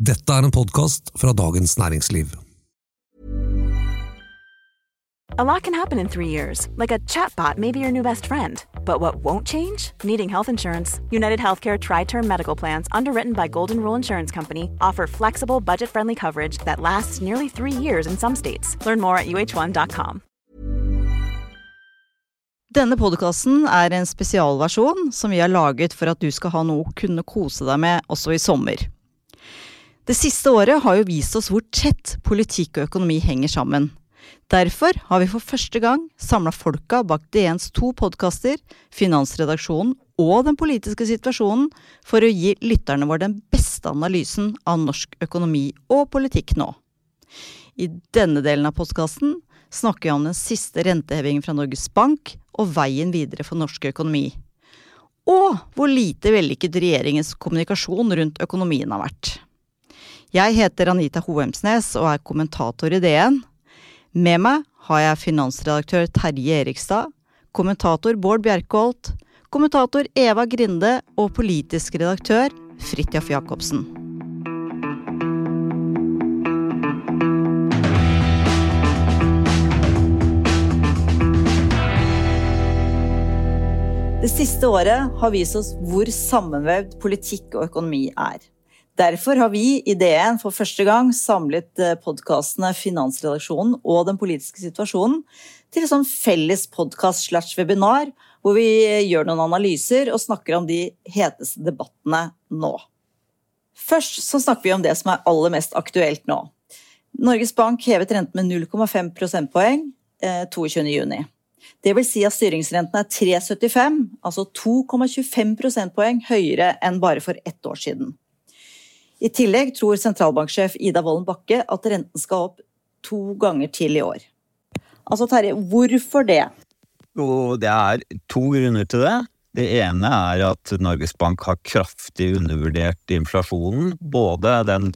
Dette er en podkast fra Dagens Næringsliv. A lot can happen in three years, like a chatbot may be your new best friend. But what won't change? Needing health insurance. United Healthcare Tri Term Medical Plans, underwritten by Golden Rule Insurance Company, offer flexible, budget friendly coverage that lasts nearly three years in some states. Learn more at uh1.com. Denne podkasten er en spesialversjon som vi har laget for at du skal ha noe å kunne kose deg med også i sommer. Det siste året har jo vist oss hvor tett politikk og økonomi henger sammen. Derfor har vi for første gang samla folka bak DNs to podkaster, Finansredaksjonen og Den politiske situasjonen, for å gi lytterne våre den beste analysen av norsk økonomi og politikk nå. I denne delen av podkasten snakker vi om den siste rentehevingen fra Norges Bank og veien videre for norsk økonomi. Og hvor lite vellykket regjeringens kommunikasjon rundt økonomien har vært. Jeg heter Anita Hoemsnes og er kommentator i DN. Med meg har jeg finansredaktør Terje Erikstad, kommentator Bård Bjerkholt, kommentator Eva Grinde og politisk redaktør Fridtjof Jacobsen. Det siste året har vist oss hvor sammenvevd politikk og økonomi er. Derfor har vi i DN for første gang samlet podkastene Finansredaksjonen og Den politiske situasjonen til en sånn felles podkast slash webinar, hvor vi gjør noen analyser og snakker om de heteste debattene nå. Først så snakker vi om det som er aller mest aktuelt nå. Norges Bank hevet renten med 0,5 prosentpoeng eh, 22.6. Det vil si at styringsrenten er 3,75, altså 2,25 prosentpoeng høyere enn bare for ett år siden. I tillegg tror sentralbanksjef Ida Wolden Bakke at renten skal opp to ganger til i år. Altså Terje, hvorfor det? Og det er to grunner til det. Det ene er at Norges Bank har kraftig undervurdert inflasjonen. Både den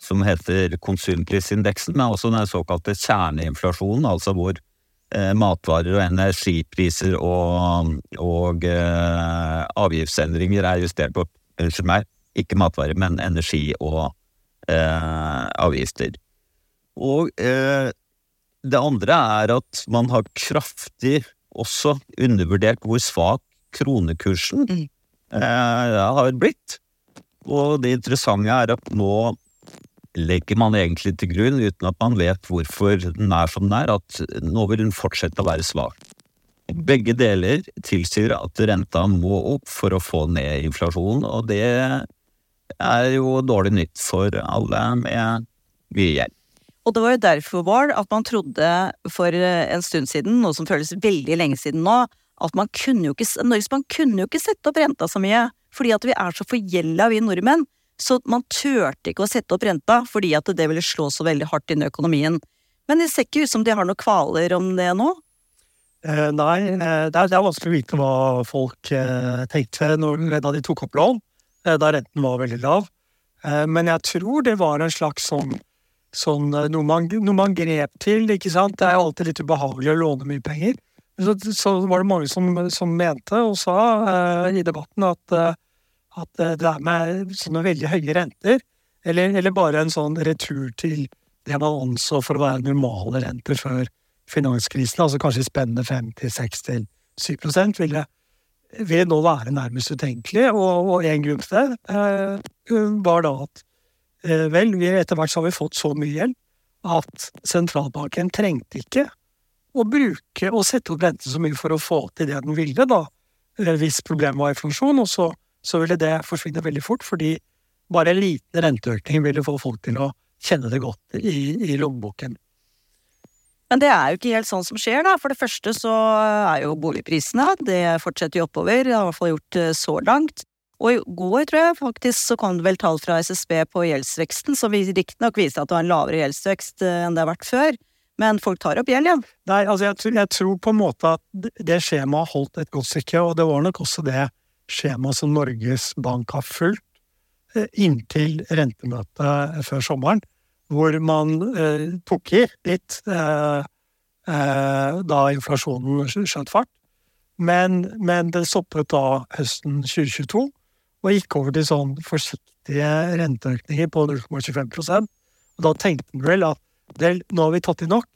som heter konsumprisindeksen, men også den såkalte kjerneinflasjonen, altså hvor eh, matvarer og energipriser og, og eh, avgiftsendringer er justert på Unnskyld meg, ikke matvarer, men energi og eh, avgifter. Og eh, det andre er at man har kraftig også undervurdert hvor svak kronekursen Mm. eh, har blitt. Og det interessante er at nå legger man egentlig til grunn, uten at man vet hvorfor den er som den er, at nå vil den fortsette å være svak. Begge deler tilsier at renta må opp for å få ned inflasjonen, og det er jo dårlig nytt for alle med mye gjeld. Og det var jo derfor, Bård, at man trodde for en stund siden, noe som føles veldig lenge siden nå, at man kunne jo ikke, Norges Bank kunne jo ikke sette opp renta så mye, fordi at vi er så forgjelda, vi nordmenn. Så man turte ikke å sette opp renta, fordi at det ville slå så veldig hardt inn i økonomien. Men det ser ikke ut som de har noen kvaler om det nå? Eh, nei, eh, det, er, det er vanskelig å vite hva folk eh, tenkte når da de tok opp lån, eh, da renten var veldig lav. Eh, men jeg tror det var en slags sånn, sånn eh, noe, man, noe man grep til, ikke sant. Det er jo alltid litt ubehagelig å låne mye penger. Så, så var det mange som, som mente og sa uh, i debatten at, uh, at eh, det er med sånne veldig høye renter, eller, eller bare en sånn retur til det man anså for å være normale renter før finanskrisen, altså kanskje spennende spennet 5-6-7% ville, ville nå være nærmest utenkelig. Og, og en grunn til det eh, var da at eh, vel, etter hvert så har vi fått så mye gjeld at sentralbanken trengte ikke å bruke og sette opp renten så mye for å få til det den ville, da, eh, hvis problemet var inflasjon. Og så, så ville det forsvinne veldig fort, fordi bare en liten renteøkning ville få folk til å kjenne det godt i, i lommeboken. Men det er jo ikke helt sånn som skjer, da. For det første så er jo boligprisene, det fortsetter jo oppover, det har i hvert fall gjort så langt. Og i går, tror jeg, faktisk, så kom det vel tall fra SSB på gjeldsveksten, som riktignok viste at det var en lavere gjeldsvekst eh, enn det har vært før. Men folk tar opp gjeld, ja. Nei, altså jeg, tror- jeg tror på en måte at det- skjemaet holdt et godt stykke, og det var nok også det skjemaet som Norges Bank har fulgt eh, inntil rentemøtet før sommeren, hvor man eh, tok i litt eh, eh, da inflasjonen skj- skjøt fart. Men, men det stoppet da høsten 2022, og gikk over til sånn forsiktige renteøkninger på 0,25 Og da tenkte man vel at del, nå har vi tatt i nok,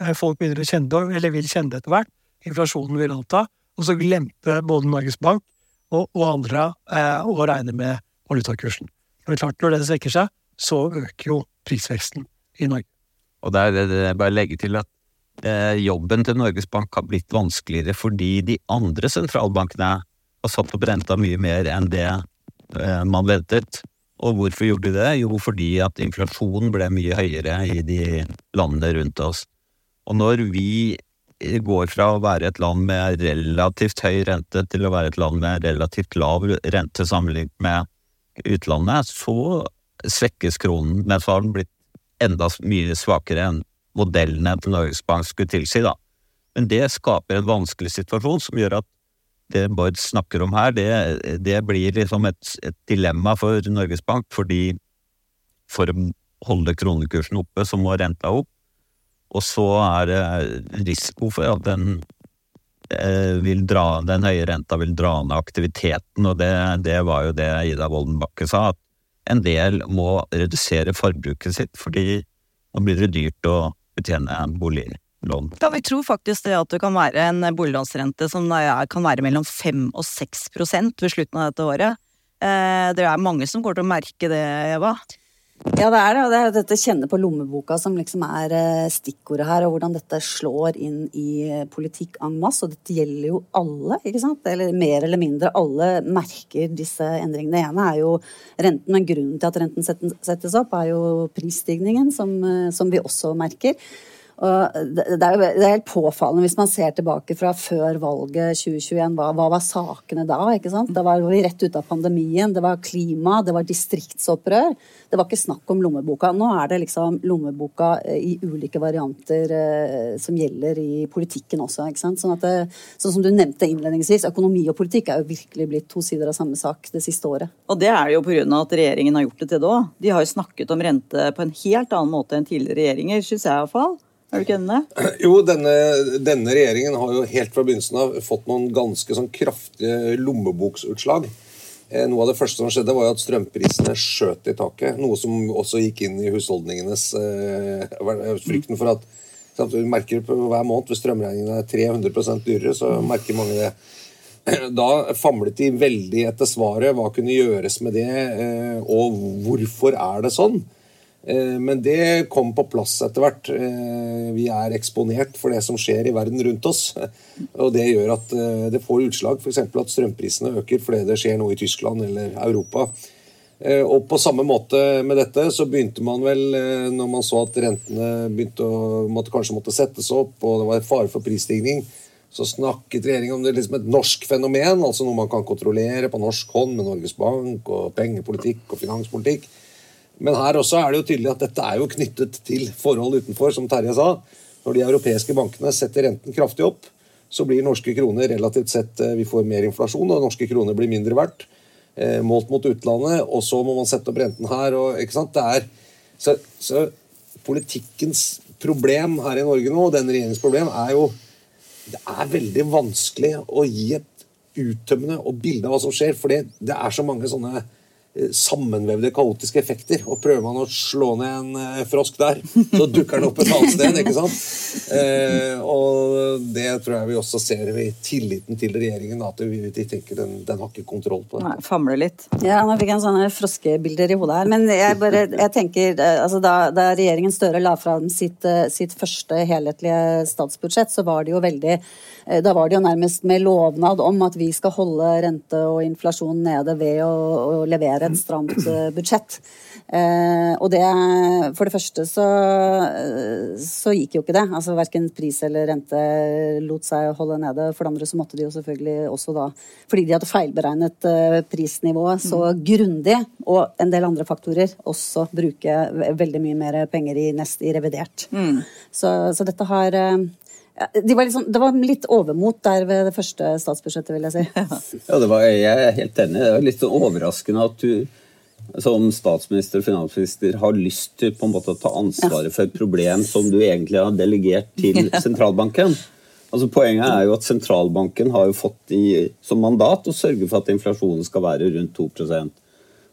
eh, folk begynner å kjenne det, eller vil kjenne det etter hvert, inflasjonen vil anta, og så glemte både Norges Bank og, og andre eh, å regne med valutakursen. Men klart, når det svekker seg, så øker jo prisveksten i Norge. Og der er det bare å legge til at eh, jobben til Norges Bank har blitt vanskeligere fordi de andre sentralbankene har satt opp renta mye mer enn det eh, man ventet. Og hvorfor gjorde de det? Jo, fordi at inflasjonen ble mye høyere i de landene rundt oss. Og når vi går fra å være et land med relativt høy rente til å være et land med relativt lav rente sammenlignet med utlandet, så svekkes kronen. Men så har den blitt enda mye svakere enn modellene til Norges Bank skulle tilsi, da. Men det skaper en vanskelig situasjon som gjør at det Bård snakker om her, det, det blir liksom et, et, dilemma for Norges Bank, fordi for å holde kronekursen oppe, så må renta opp. Og så er det risiko for at den, eh, vil dra, den høye renta vil dra ned aktiviteten, og det, det var jo det Ida Woldenbakke sa, at en del må redusere forbruket sitt, fordi nå blir det dyrt å betjene boliglån. Ja, vi tror faktisk det at det kan være en boliglånsrente som kan være mellom 5 og 6% ved slutten av dette året. Eh, det er mange som går til å merke det, Eva? Ja, det er det. Og det er dette kjenne på lommeboka som liksom er eh, stikkordet her, og hvordan dette slår inn i eh, politikk en masse. Og dette gjelder jo alle, ikke sant? Eller mer eller mindre alle merker disse endringene. Det ene er jo renten, men grunnen til at renten settes opp, er jo prisstigningen, som, eh, som vi også merker. Og det, er jo det er helt påfallende hvis man ser tilbake fra før valget 2021. Hva, hva var sakene da? ikke sant? Da var vi rett ute av pandemien. Det var klima, det var distriktsopprør. Det var ikke snakk om lommeboka. Nå er det liksom lommeboka eh, i ulike varianter eh, som gjelder i politikken også. ikke sant? Sånn, at det, sånn som du nevnte innledningsvis, økonomi og politikk er jo virkelig blitt to sider av samme sak det siste året. Og det er jo pga. at regjeringen har gjort det til det òg. De har jo snakket om rente på en helt annen måte enn tidligere regjeringer, syns jeg iallfall. Er du ikke enig? Jo, denne, denne, regjeringen har jo helt fra begynnelsen av fått noen ganske sånn kraftige lommeboksutslag. Eh, noe av det første som skjedde, var jo at strømprisene skjøt i taket. Noe som også gikk inn i husholdningenes eh, frykten for at Du merker på hver måned hvis strømregningen er 300% dyrere, så merker mange det. Da famlet de veldig etter svaret. Hva kunne gjøres med det, eh, og hvorfor er det sånn? Eh, men det kom på plass etter hvert. Eh, vi er eksponert for det som skjer i verden rundt oss. Og det gjør at eh, det får utslag, f.eks. at strømprisene øker fordi det skjer noe i Tyskland eller Europa. Og på samme måte med dette så begynte man vel, når man så at rentene begynte å, måtte, kanskje måtte settes opp, og det var fare for prisstigning, så snakket regjeringen om det liksom et norsk fenomen, altså noe man kan kontrollere på norsk hånd med Norges Bank og pengepolitikk og finanspolitikk. Men her også er det jo tydelig at dette er jo knyttet til forhold utenfor, som Terje sa. Når de europeiske bankene setter renten kraftig opp, så blir norske kroner relativt sett eh, Vi får mer inflasjon, og norske kroner blir mindre verdt eh, målt mot utlandet. Og så må man sette opp renten her. Og, ikke sant? Det er, så, så politikkens problem her i Norge nå, og denne regjeringens problem, er jo Det er veldig vanskelig å gi et uttømmende og bilde av hva som skjer, for det er så mange sånne sammenvevde, kaotiske effekter. Og prøver man å slå ned en eh, frosk der, så dukker den opp et annet sted. ikke sant? Eh, og det tror jeg vi også ser i tilliten til regjeringen. At de tenker den, den har ikke kontroll på det. Nei, famler litt. Ja, nå fikk jeg en sånne froskebilder i hodet her. Men jeg, bare, jeg tenker, eh, altså da, da, regjeringen Støre la fram sitt, sitt første helhetlige statsbudsjett, så var det jo veldig da var det jo nærmest med lovnad om at vi skal holde rente og inflasjon nede ved å, å levere er et stramt eh, budsjett. Eh, og det For det første så, så gikk jo ikke det. Altså Verken pris eller rente lot seg holde nede. For det andre så måtte de jo selvfølgelig også da, fordi de hadde feilberegnet eh, prisnivået så mm. grundig, og en del andre faktorer, også bruke veldig mye mer penger i nest i revidert. Mm. Så, så, dette har de var liksom, det var litt overmot der ved det første statsbudsjettet, vil jeg si. Ja, var, Jeg er helt enig. Det var litt overraskende at du som statsminister og finansminister har lyst til på en måte å ta ansvaret for et problem som du egentlig har delegert til sentralbanken. Altså Poenget er jo at sentralbanken har jo fått i, som mandat å sørge for at inflasjonen skal være rundt 2%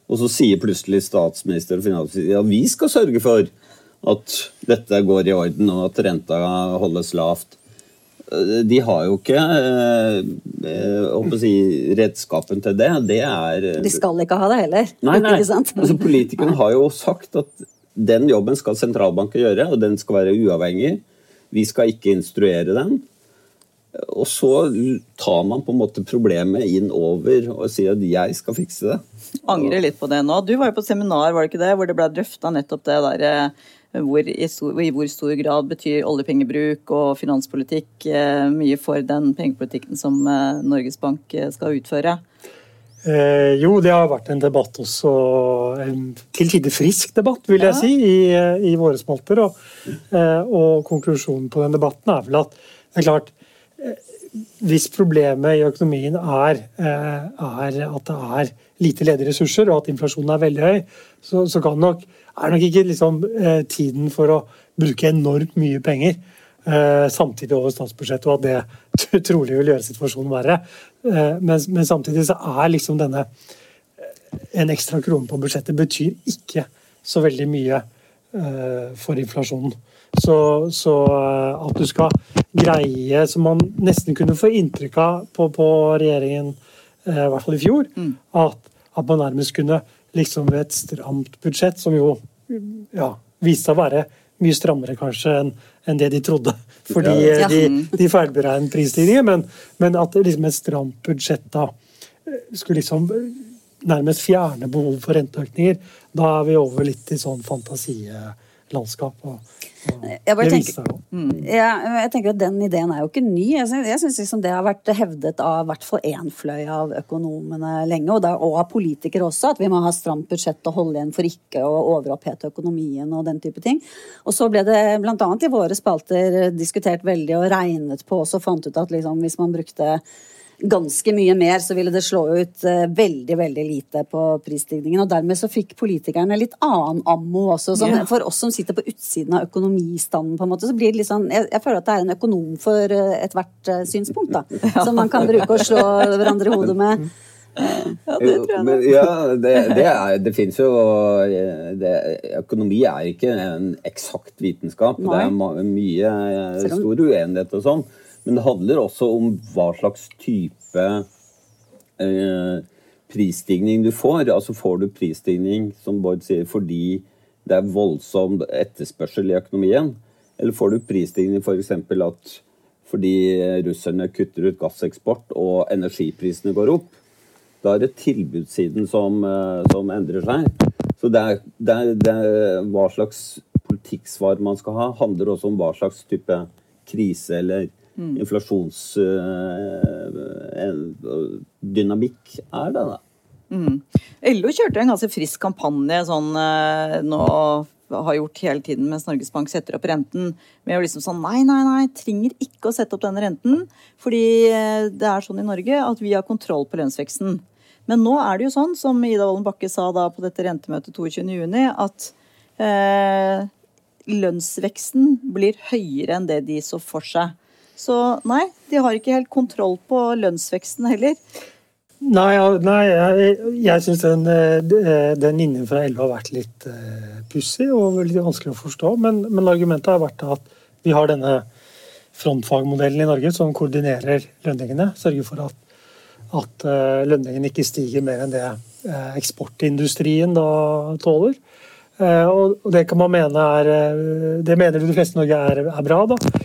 Og så sier plutselig statsminister og finansminister ja, vi skal sørge for at dette går i orden, og at renta holdes lavt. De har jo ikke eh, eh si, redskapen til det. det er, De skal ikke ha det heller. Nei, nei. Altså, politikerne har jo sagt at den jobben skal sentralbanken gjøre, og den skal være uavhengig. Vi skal ikke instruere den. Og så tar man på en måte problemet inn over og sier at jeg skal fikse det. Angrer litt på det nå. Du var jo på seminar var det ikke det, hvor det ble drøfta nettopp det der eh, hvor, i, stor, i, hvor stor grad betyr oljepengebruk og finanspolitikk eh, mye for den pengepolitikken som eh, Norges Bank eh, skal utføre? Eh, jo, det har vært en debatt også, en til tider frisk debatt, vil jeg si, i, i våre spalter. Og, eh, og konklusjonen på den debatten er vel at det er klart hvis problemet i økonomien er, eh, er, at det er lite ledige ressurser og at inflasjonen er veldig høy, så, så nok, er nok ikke liksom, eh, tiden for å bruke enormt mye penger eh, samtidig over statsbudsjettet, og at det trolig vil gjøre situasjonen verre. Men, men samtidig så er liksom denne En ekstra krone på budsjettet betyr ikke så veldig mye for inflasjonen. Så, så, eh, at du skal greie, som man nesten kunne få inntrykk av på, på regjeringen, eh, i hvert fall i fjor, mm. at, at, man nærmest kunne liksom ved et stramt budsjett, som jo ja, viste seg å være mye strammere kanskje enn en det de trodde, fordi ja. de, de feilberegnet prisstigninger, men, men, at liksom et stramt budsjett da eh, skulle liksom nærmest fjerne behovet for renteøkninger. Da er vi over litt i sånn fantasilandskap. og jeg, tenker, mm. ja, jeg tenker at Den ideen er jo ikke ny. Jeg syns liksom det har vært hevdet av hvert fall én fløy av økonomene lenge, og, der, og, av politikere også, at vi må ha stramt budsjett og holde igjen for ikke å overopphete økonomien og den type ting. Og så ble det bl.a. i våre spalter diskutert veldig og regnet på også, fant ut at liksom, hvis man brukte ganske mye mer, så ville det slå ut uh, veldig veldig lite på prisstigningen. og Dermed så fikk politikerne litt annen ammo også. Sånn, yeah. For oss som sitter på utsiden av økonomistanden, på en måte, så blir det litt sånn Jeg, jeg føler at det er en økonom for uh, ethvert uh, synspunkt, da. Ja. Som man kan bruke å slå hverandre i hodet med. Ja, det tror jeg. Men, ja, det, det, er, det fins jo det, Økonomi er ikke en eksakt vitenskap. Nei. Det er mye stor uenighet og sånn. Men det handler også om hva slags type eh, prisstigning du får. Altså Får du prisstigning, som Bård sier, fordi det er voldsom etterspørsel i økonomien? Eller får du prisstigning. For at fordi russerne kutter ut gasseksport og energiprisene går opp? Da er det tilbudssiden som, eh, som endrer seg. Så det er, det, er, det er, hva slags politikksvar man skal ha, handler også om hva slags type krise eller mm. inflasjonsdynamikk er det, da. Mm. LO kjørte en ganske frisk kampanje sånn eh, nå har gjort hele tiden mens Norges Bank setter opp renten. Med å liksom sånn nei, nei, nei, trenger ikke å sette opp denne renten. Fordi eh, det er sånn i Norge at vi har kontroll på lønnsveksten. Men nå er det jo sånn, som Ida Wolden Bakke sa da på dette rentemøtet 22.6, at eh, lønnsveksten blir høyere enn det de så for seg. Så nei, de har ikke helt kontroll på lønnsveksten heller. Nei, nei jeg, jeg syns den, eh, den linjen fra LO har vært litt uh, pussig og litt vanskelig å forstå. Men, men, argumentet har vært at vi har denne frontfagmodellen i Norge som koordinerer lønningene. Sørger for at, at uh, lønningene ikke stiger mer enn det eksportindustrien da tåler. Og, det kan man mene er Det mener de fleste i Norge er, er bra, da.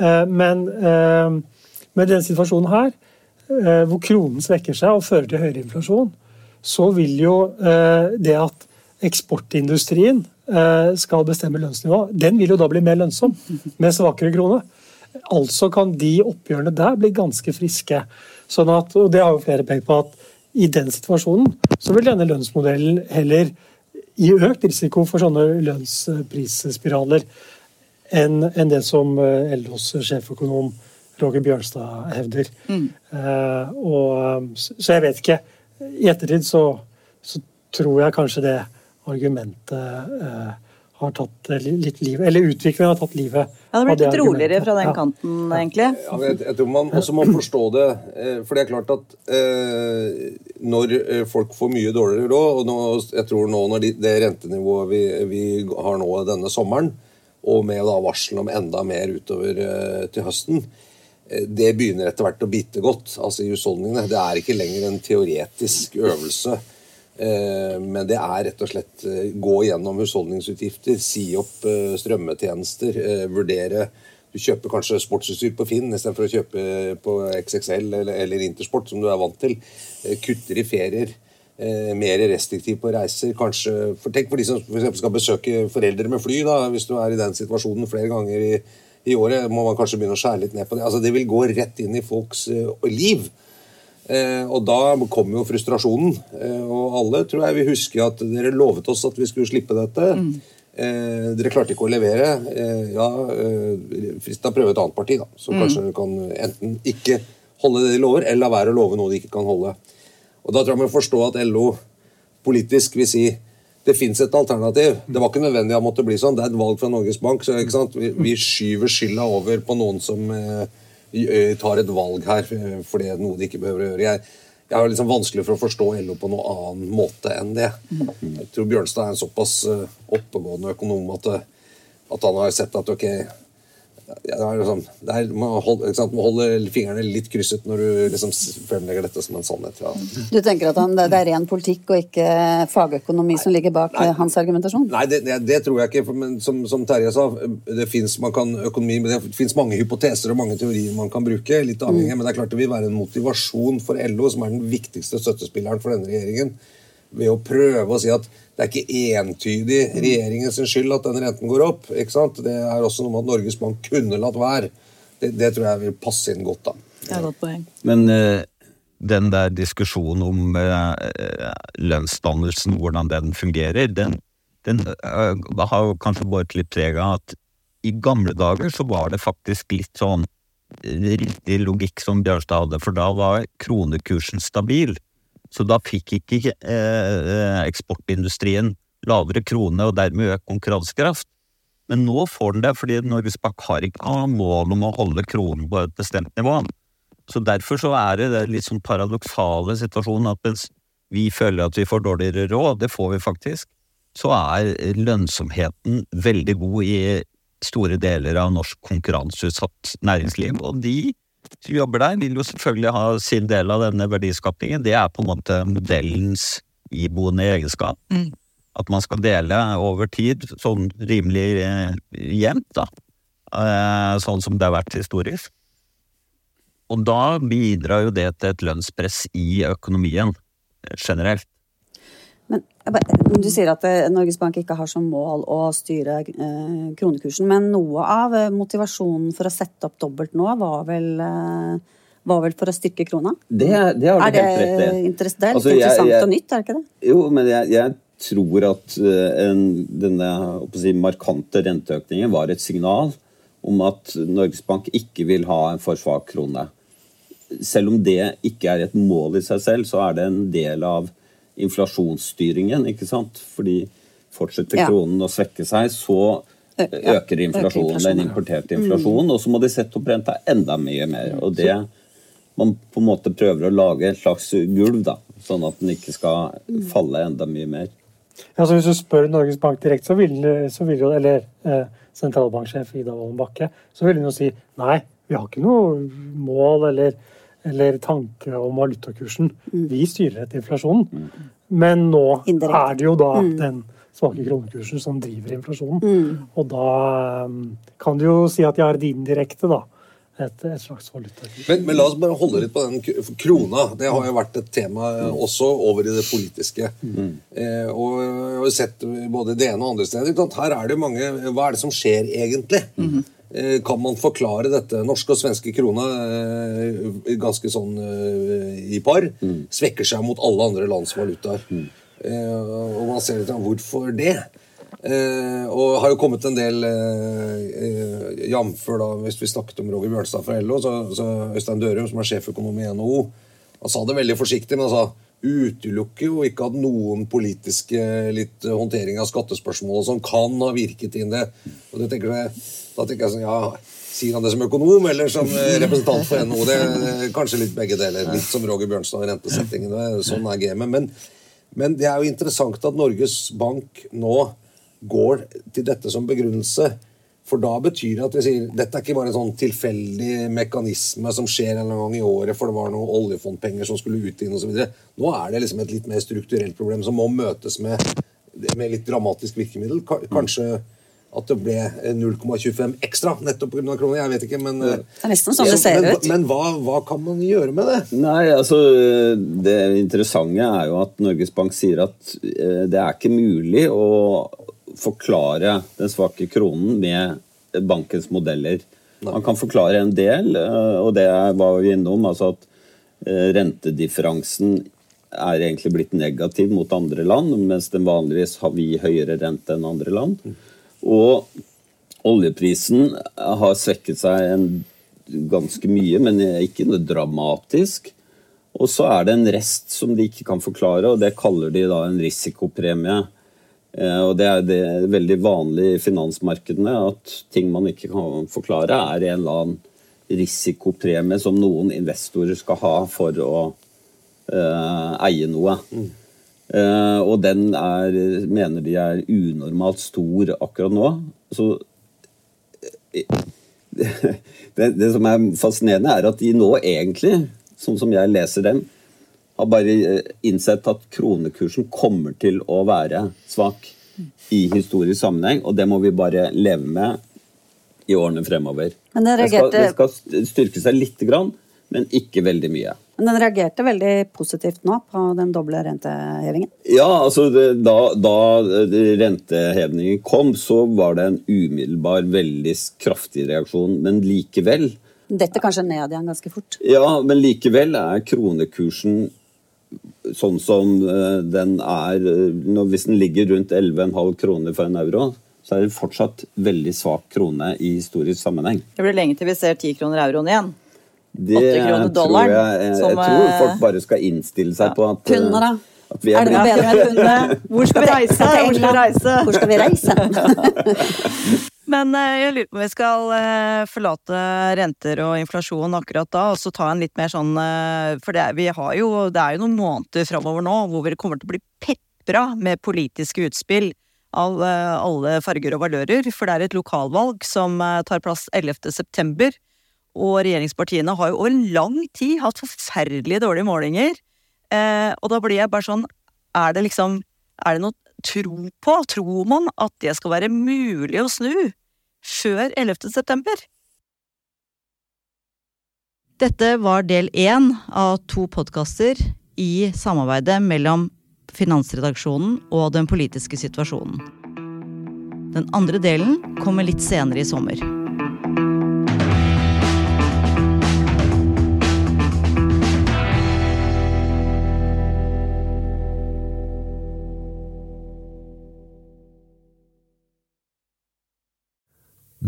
Eh, men eh, med denne situasjonen her, eh, hvor kronen svekker seg og fører til høyere inflasjon, så vil jo det at eksportindustrien skal bestemme lønnsnivå, den vil jo da bli mer lønnsom med svakere krone. Altså kan de oppgjørene der bli ganske friske. Sånn at, og det har jo flere pekt på at i den situasjonen så vil denne lønnsmodellen heller gi økt risiko for sånne lønnsprisspiraler enn en det som eh, LOs sjeføkonom Roger Bjørnstad hevder. Mm. Uh, og, så jeg vet ikke. I ettertid så, så, tror jeg kanskje det argumentet uh, har tatt litt liv, Eller utviklingen har tatt livet ja, det blir litt roligere fra den kanten, ja. egentlig. Ja, jeg, jeg, tror man også må forstå det. For det er klart at eh, når folk får mye dårligere råd, og nå, jeg tror nå når de, det rentenivået vi, vi, har nå denne sommeren, og med da varsel om enda mer utover eh, til høsten, det begynner etter hvert å bite godt altså i husholdningene. Det er ikke lenger en teoretisk øvelse. Eh, men det er rett og slett eh, gå gjennom husholdningsutgifter, si opp eh, strømmetjenester, vurdere Du kjøper kanskje sportsutstyr på Finn istedenfor å kjøpe på XXL eller, Intersport, som du er vant til. Kutter i ferier. Mer restriktiv på reiser. Kanskje, for Tenk for de som for skal besøke foreldre med fly. da, Hvis du er i den situasjonen flere ganger i i året må man kanskje begynne å skjære litt ned på det. Altså, det vil gå rett inn i folks uh, liv. Uh, og da kommer jo frustrasjonen. Uh, og alle tror jeg vil huske at dere lovet oss at vi skulle slippe dette. Mm. dere klarte ikke å levere. ja, frist å prøve et annet parti, da. Som mm. kanskje kan enten ikke holde det de lover, eller la være å love noe de ikke kan holde. Og da tror jeg man forstår at LO politisk vil si det fins et alternativ. Det var ikke nødvendig å måtte bli sånn. Det er et valg fra Norges Bank. så vi, vi, skyver skylda over på noen som eh, eh tar et valg her for det er noe de ikke behøver å gjøre. Jeg, jeg har liksom vanskelig for å forstå LO på noen annen måte enn det. Jeg tror Bjørnstad er en såpass eh, oppegående økonom at, eh, at han har sett at ok, ja, det er liksom, det er, man, holder, man, holder, fingrene litt krysset når du liksom fremlegger dette som en sannhet. Ja. Du tenker at han, det er ren politikk og ikke fagøkonomi nei, som ligger bak nei, hans argumentasjon? Nei, det, det, det, tror jeg ikke. Men som, som Terje sa, det fins mange hypoteser og mange teorier man kan bruke. litt avhengig, mm. Men det er klart det vil være en motivasjon for LO, som er den viktigste støttespilleren for denne regjeringen, ved å prøve å si at det er ikke entydig regjeringens skyld at den renten går opp. ikke sant? Det er også noe med at Norges Bank kunne latt være. Det, det tror jeg vil passe inn godt. da. Det er godt poeng. Men uh, den der diskusjonen om uh, lønnsdannelsen, hvordan den fungerer, den, den uh, har kanskje båret litt preg av at i gamle dager så var det faktisk litt sånn riktig logikk som Bjørnstad hadde, for da var kronekursen stabil. Så da fikk ikke eh, eksportindustrien lavere krone og dermed økt konkurransekraft. Men nå får den det, fordi Norges Bank har ikke mål om å holde kronen på et bestemt nivå. Så derfor så er det den litt sånn paradoksale situasjonen at mens vi føler at vi får dårligere råd, det får vi faktisk, så er lønnsomheten veldig god i store deler av norsk konkurranseutsatt næringsliv. Og de som jobber der, vil jo selvfølgelig ha sin del av denne verdiskapningen. Det er på en måte modellens iboende egenskap. Mm. At man skal dele over tid, sånn rimelig eh, jevnt, da. Eh, sånn som det har vært historisk. Og da bidrar jo det til et lønnspress i økonomien eh, generelt. Men Du sier at eh, Norges Bank ikke har som mål å styre eh, kronekursen, men noe av eh, motivasjonen for å sette opp dobbelt nå var vel, var vel for å styrke krona? Det, det har du helt rett i. Det er interessant altså, jeg, jeg, og nytt, er det ikke det? Jo, men jeg, jeg tror at en, denne si, markante renteøkningen var et signal om at Norges Bank ikke vil ha en for svak krone. Selv om det ikke er et mål i seg selv, så er det en del av inflasjonsstyringen. ikke sant? Fordi fortsetter kronen å svekke seg, så øker inflasjonen, den importerte inflasjonen. Mm. Og så må de sette opp renta enda mye mer. og det man på en måte prøver å lage et slags gulv, da, sånn at den ikke skal falle enda mye mer. Ja, så Hvis du spør Norges Bank direkte, så vil, så vil jo, eller eh, sentralbanksjef Ida Wolden Bakke, så vil hun jo si nei, vi har ikke noe mål eller eller tanke om valutakursen. Mm. Vi styrer etter inflasjonen. Mm. Men nå Indirekt. er det jo da mm. den svake kronekursen som driver inflasjonen. Mm. Og da um, kan du jo si at jeg har din indirekte, da. Et, et slags valutakurs. Men, men, la oss bare holde litt på den krona. Det har jo vært et tema mm. også over i det politiske. Mm. Eh, og jeg har sett både det ene og andre steder. Her er det mange Hva er det som skjer egentlig? Eh, kan man forklare dette? Norske og svenske krona eh, ganske sånn eh, i par. Mm. Svekker seg mot alle andre lands valutaer. Mm. Og man ser litt av hvorfor det. Og har jo kommet en del jamfør da, hvis vi snakket om Roger Bjørnstad fra LO, så, så Øystein Dørum, som er sjeføkonom i NHO, han sa det veldig forsiktig, men han sa utelukker jo ikke at noen politiske litt håndtering av skattespørsmål som kan ha virket inn det. Og det tenker jeg, Da tenker jeg sånn, ja, Sier han det som økonom eller som eh, representant for NHO? Det er kanskje litt begge deler. Litt som Roger Bjørnstad og rentesettingen. Sånn er gamet. Men, men det er jo interessant at Norges Bank nå går til dette som begrunnelse. For da betyr det at vi sier dette er ikke bare en sånn tilfeldig mekanisme som skjer en gang i året, for det var noen oljefondpenger som skulle ut inn osv. Nå er det liksom et litt mer strukturelt problem som må møtes med, med litt dramatisk virkemiddel. Kanskje at det ble 0,25 ekstra nettopp pga. kroner, Jeg vet ikke, men Det er nesten sånn det ser ut. Men hva, hva kan man gjøre med det? Nei, altså Det interessante er jo at Norges Bank sier at eh, det er ikke mulig å forklare den svake kronen med bankens modeller. Man kan forklare en del, eh, og det var vi innom. altså at eh, Rentedifferansen er egentlig blitt negativ mot andre land, mens den vanligvis har vi høyere rente enn andre land. Og oljeprisen har svekket seg en, ganske mye, men ikke noe dramatisk. Og så er det en rest som de ikke kan forklare, og det kaller de da en risikopremie. Eh, og det er, det veldig vanlig i finansmarkedene at ting man ikke kan forklare, er en eller annen risikopremie som noen investorer skal ha for å uh, eie noe. Eh, og den er, mener de er unormalt stor akkurat nå. Så det, det som er fascinerende, er at de nå egentlig, sånn som jeg leser dem, har bare eh, innsett at kronekursen kommer til å være svak i historisk sammenheng, og det må vi bare leve med i årene fremover. Men den Det skal, reagerte- det skal styrke seg lite grann, men ikke veldig mye. Men den reagerte veldig positivt nå på den doble rentehevingen. Ja, altså det, da, da rentehevingen kom, så var det en umiddelbar, veldig kraftig reaksjon. Men likevel Dette kanskje ned igjen ganske fort. Ja, men likevel er kronekursen sånn som eh, den er eh, Hvis den ligger rundt 11,5 kroner for en euro, så er det fortsatt veldig svak krone i historisk sammenheng. Det blir lenge til vi ser 10 kroner euroen igjen. Det kroner tror jeg, jeg, som, tror eh, folk bare skal innstille seg på at, eh, Pundet, da? at vi Er er det noe bedre enn pundet? Hvor skal vi reise? Hvor skal vi reise? Hvor skal vi reise? Men eh, jeg lurer på om vi skal eh, forlate renter og inflasjon akkurat da, og så ta en litt mer sånn eh, For det vi har jo, det er jo noen måneder framover nå hvor vi kommer til å bli pepra med politiske utspill av alle farger og valører, for det er et lokalvalg som tar plass 11. september. Og regjeringspartiene har jo over lang tid hatt forferdelig dårlige målinger. Og da blir jeg bare sånn Er det liksom Er det noe tro på? Tror man at det skal være mulig å snu før 11. september? Dette var del én av to podkaster i samarbeidet mellom Finansredaksjonen og den politiske situasjonen. Den andre delen kommer litt senere i sommer.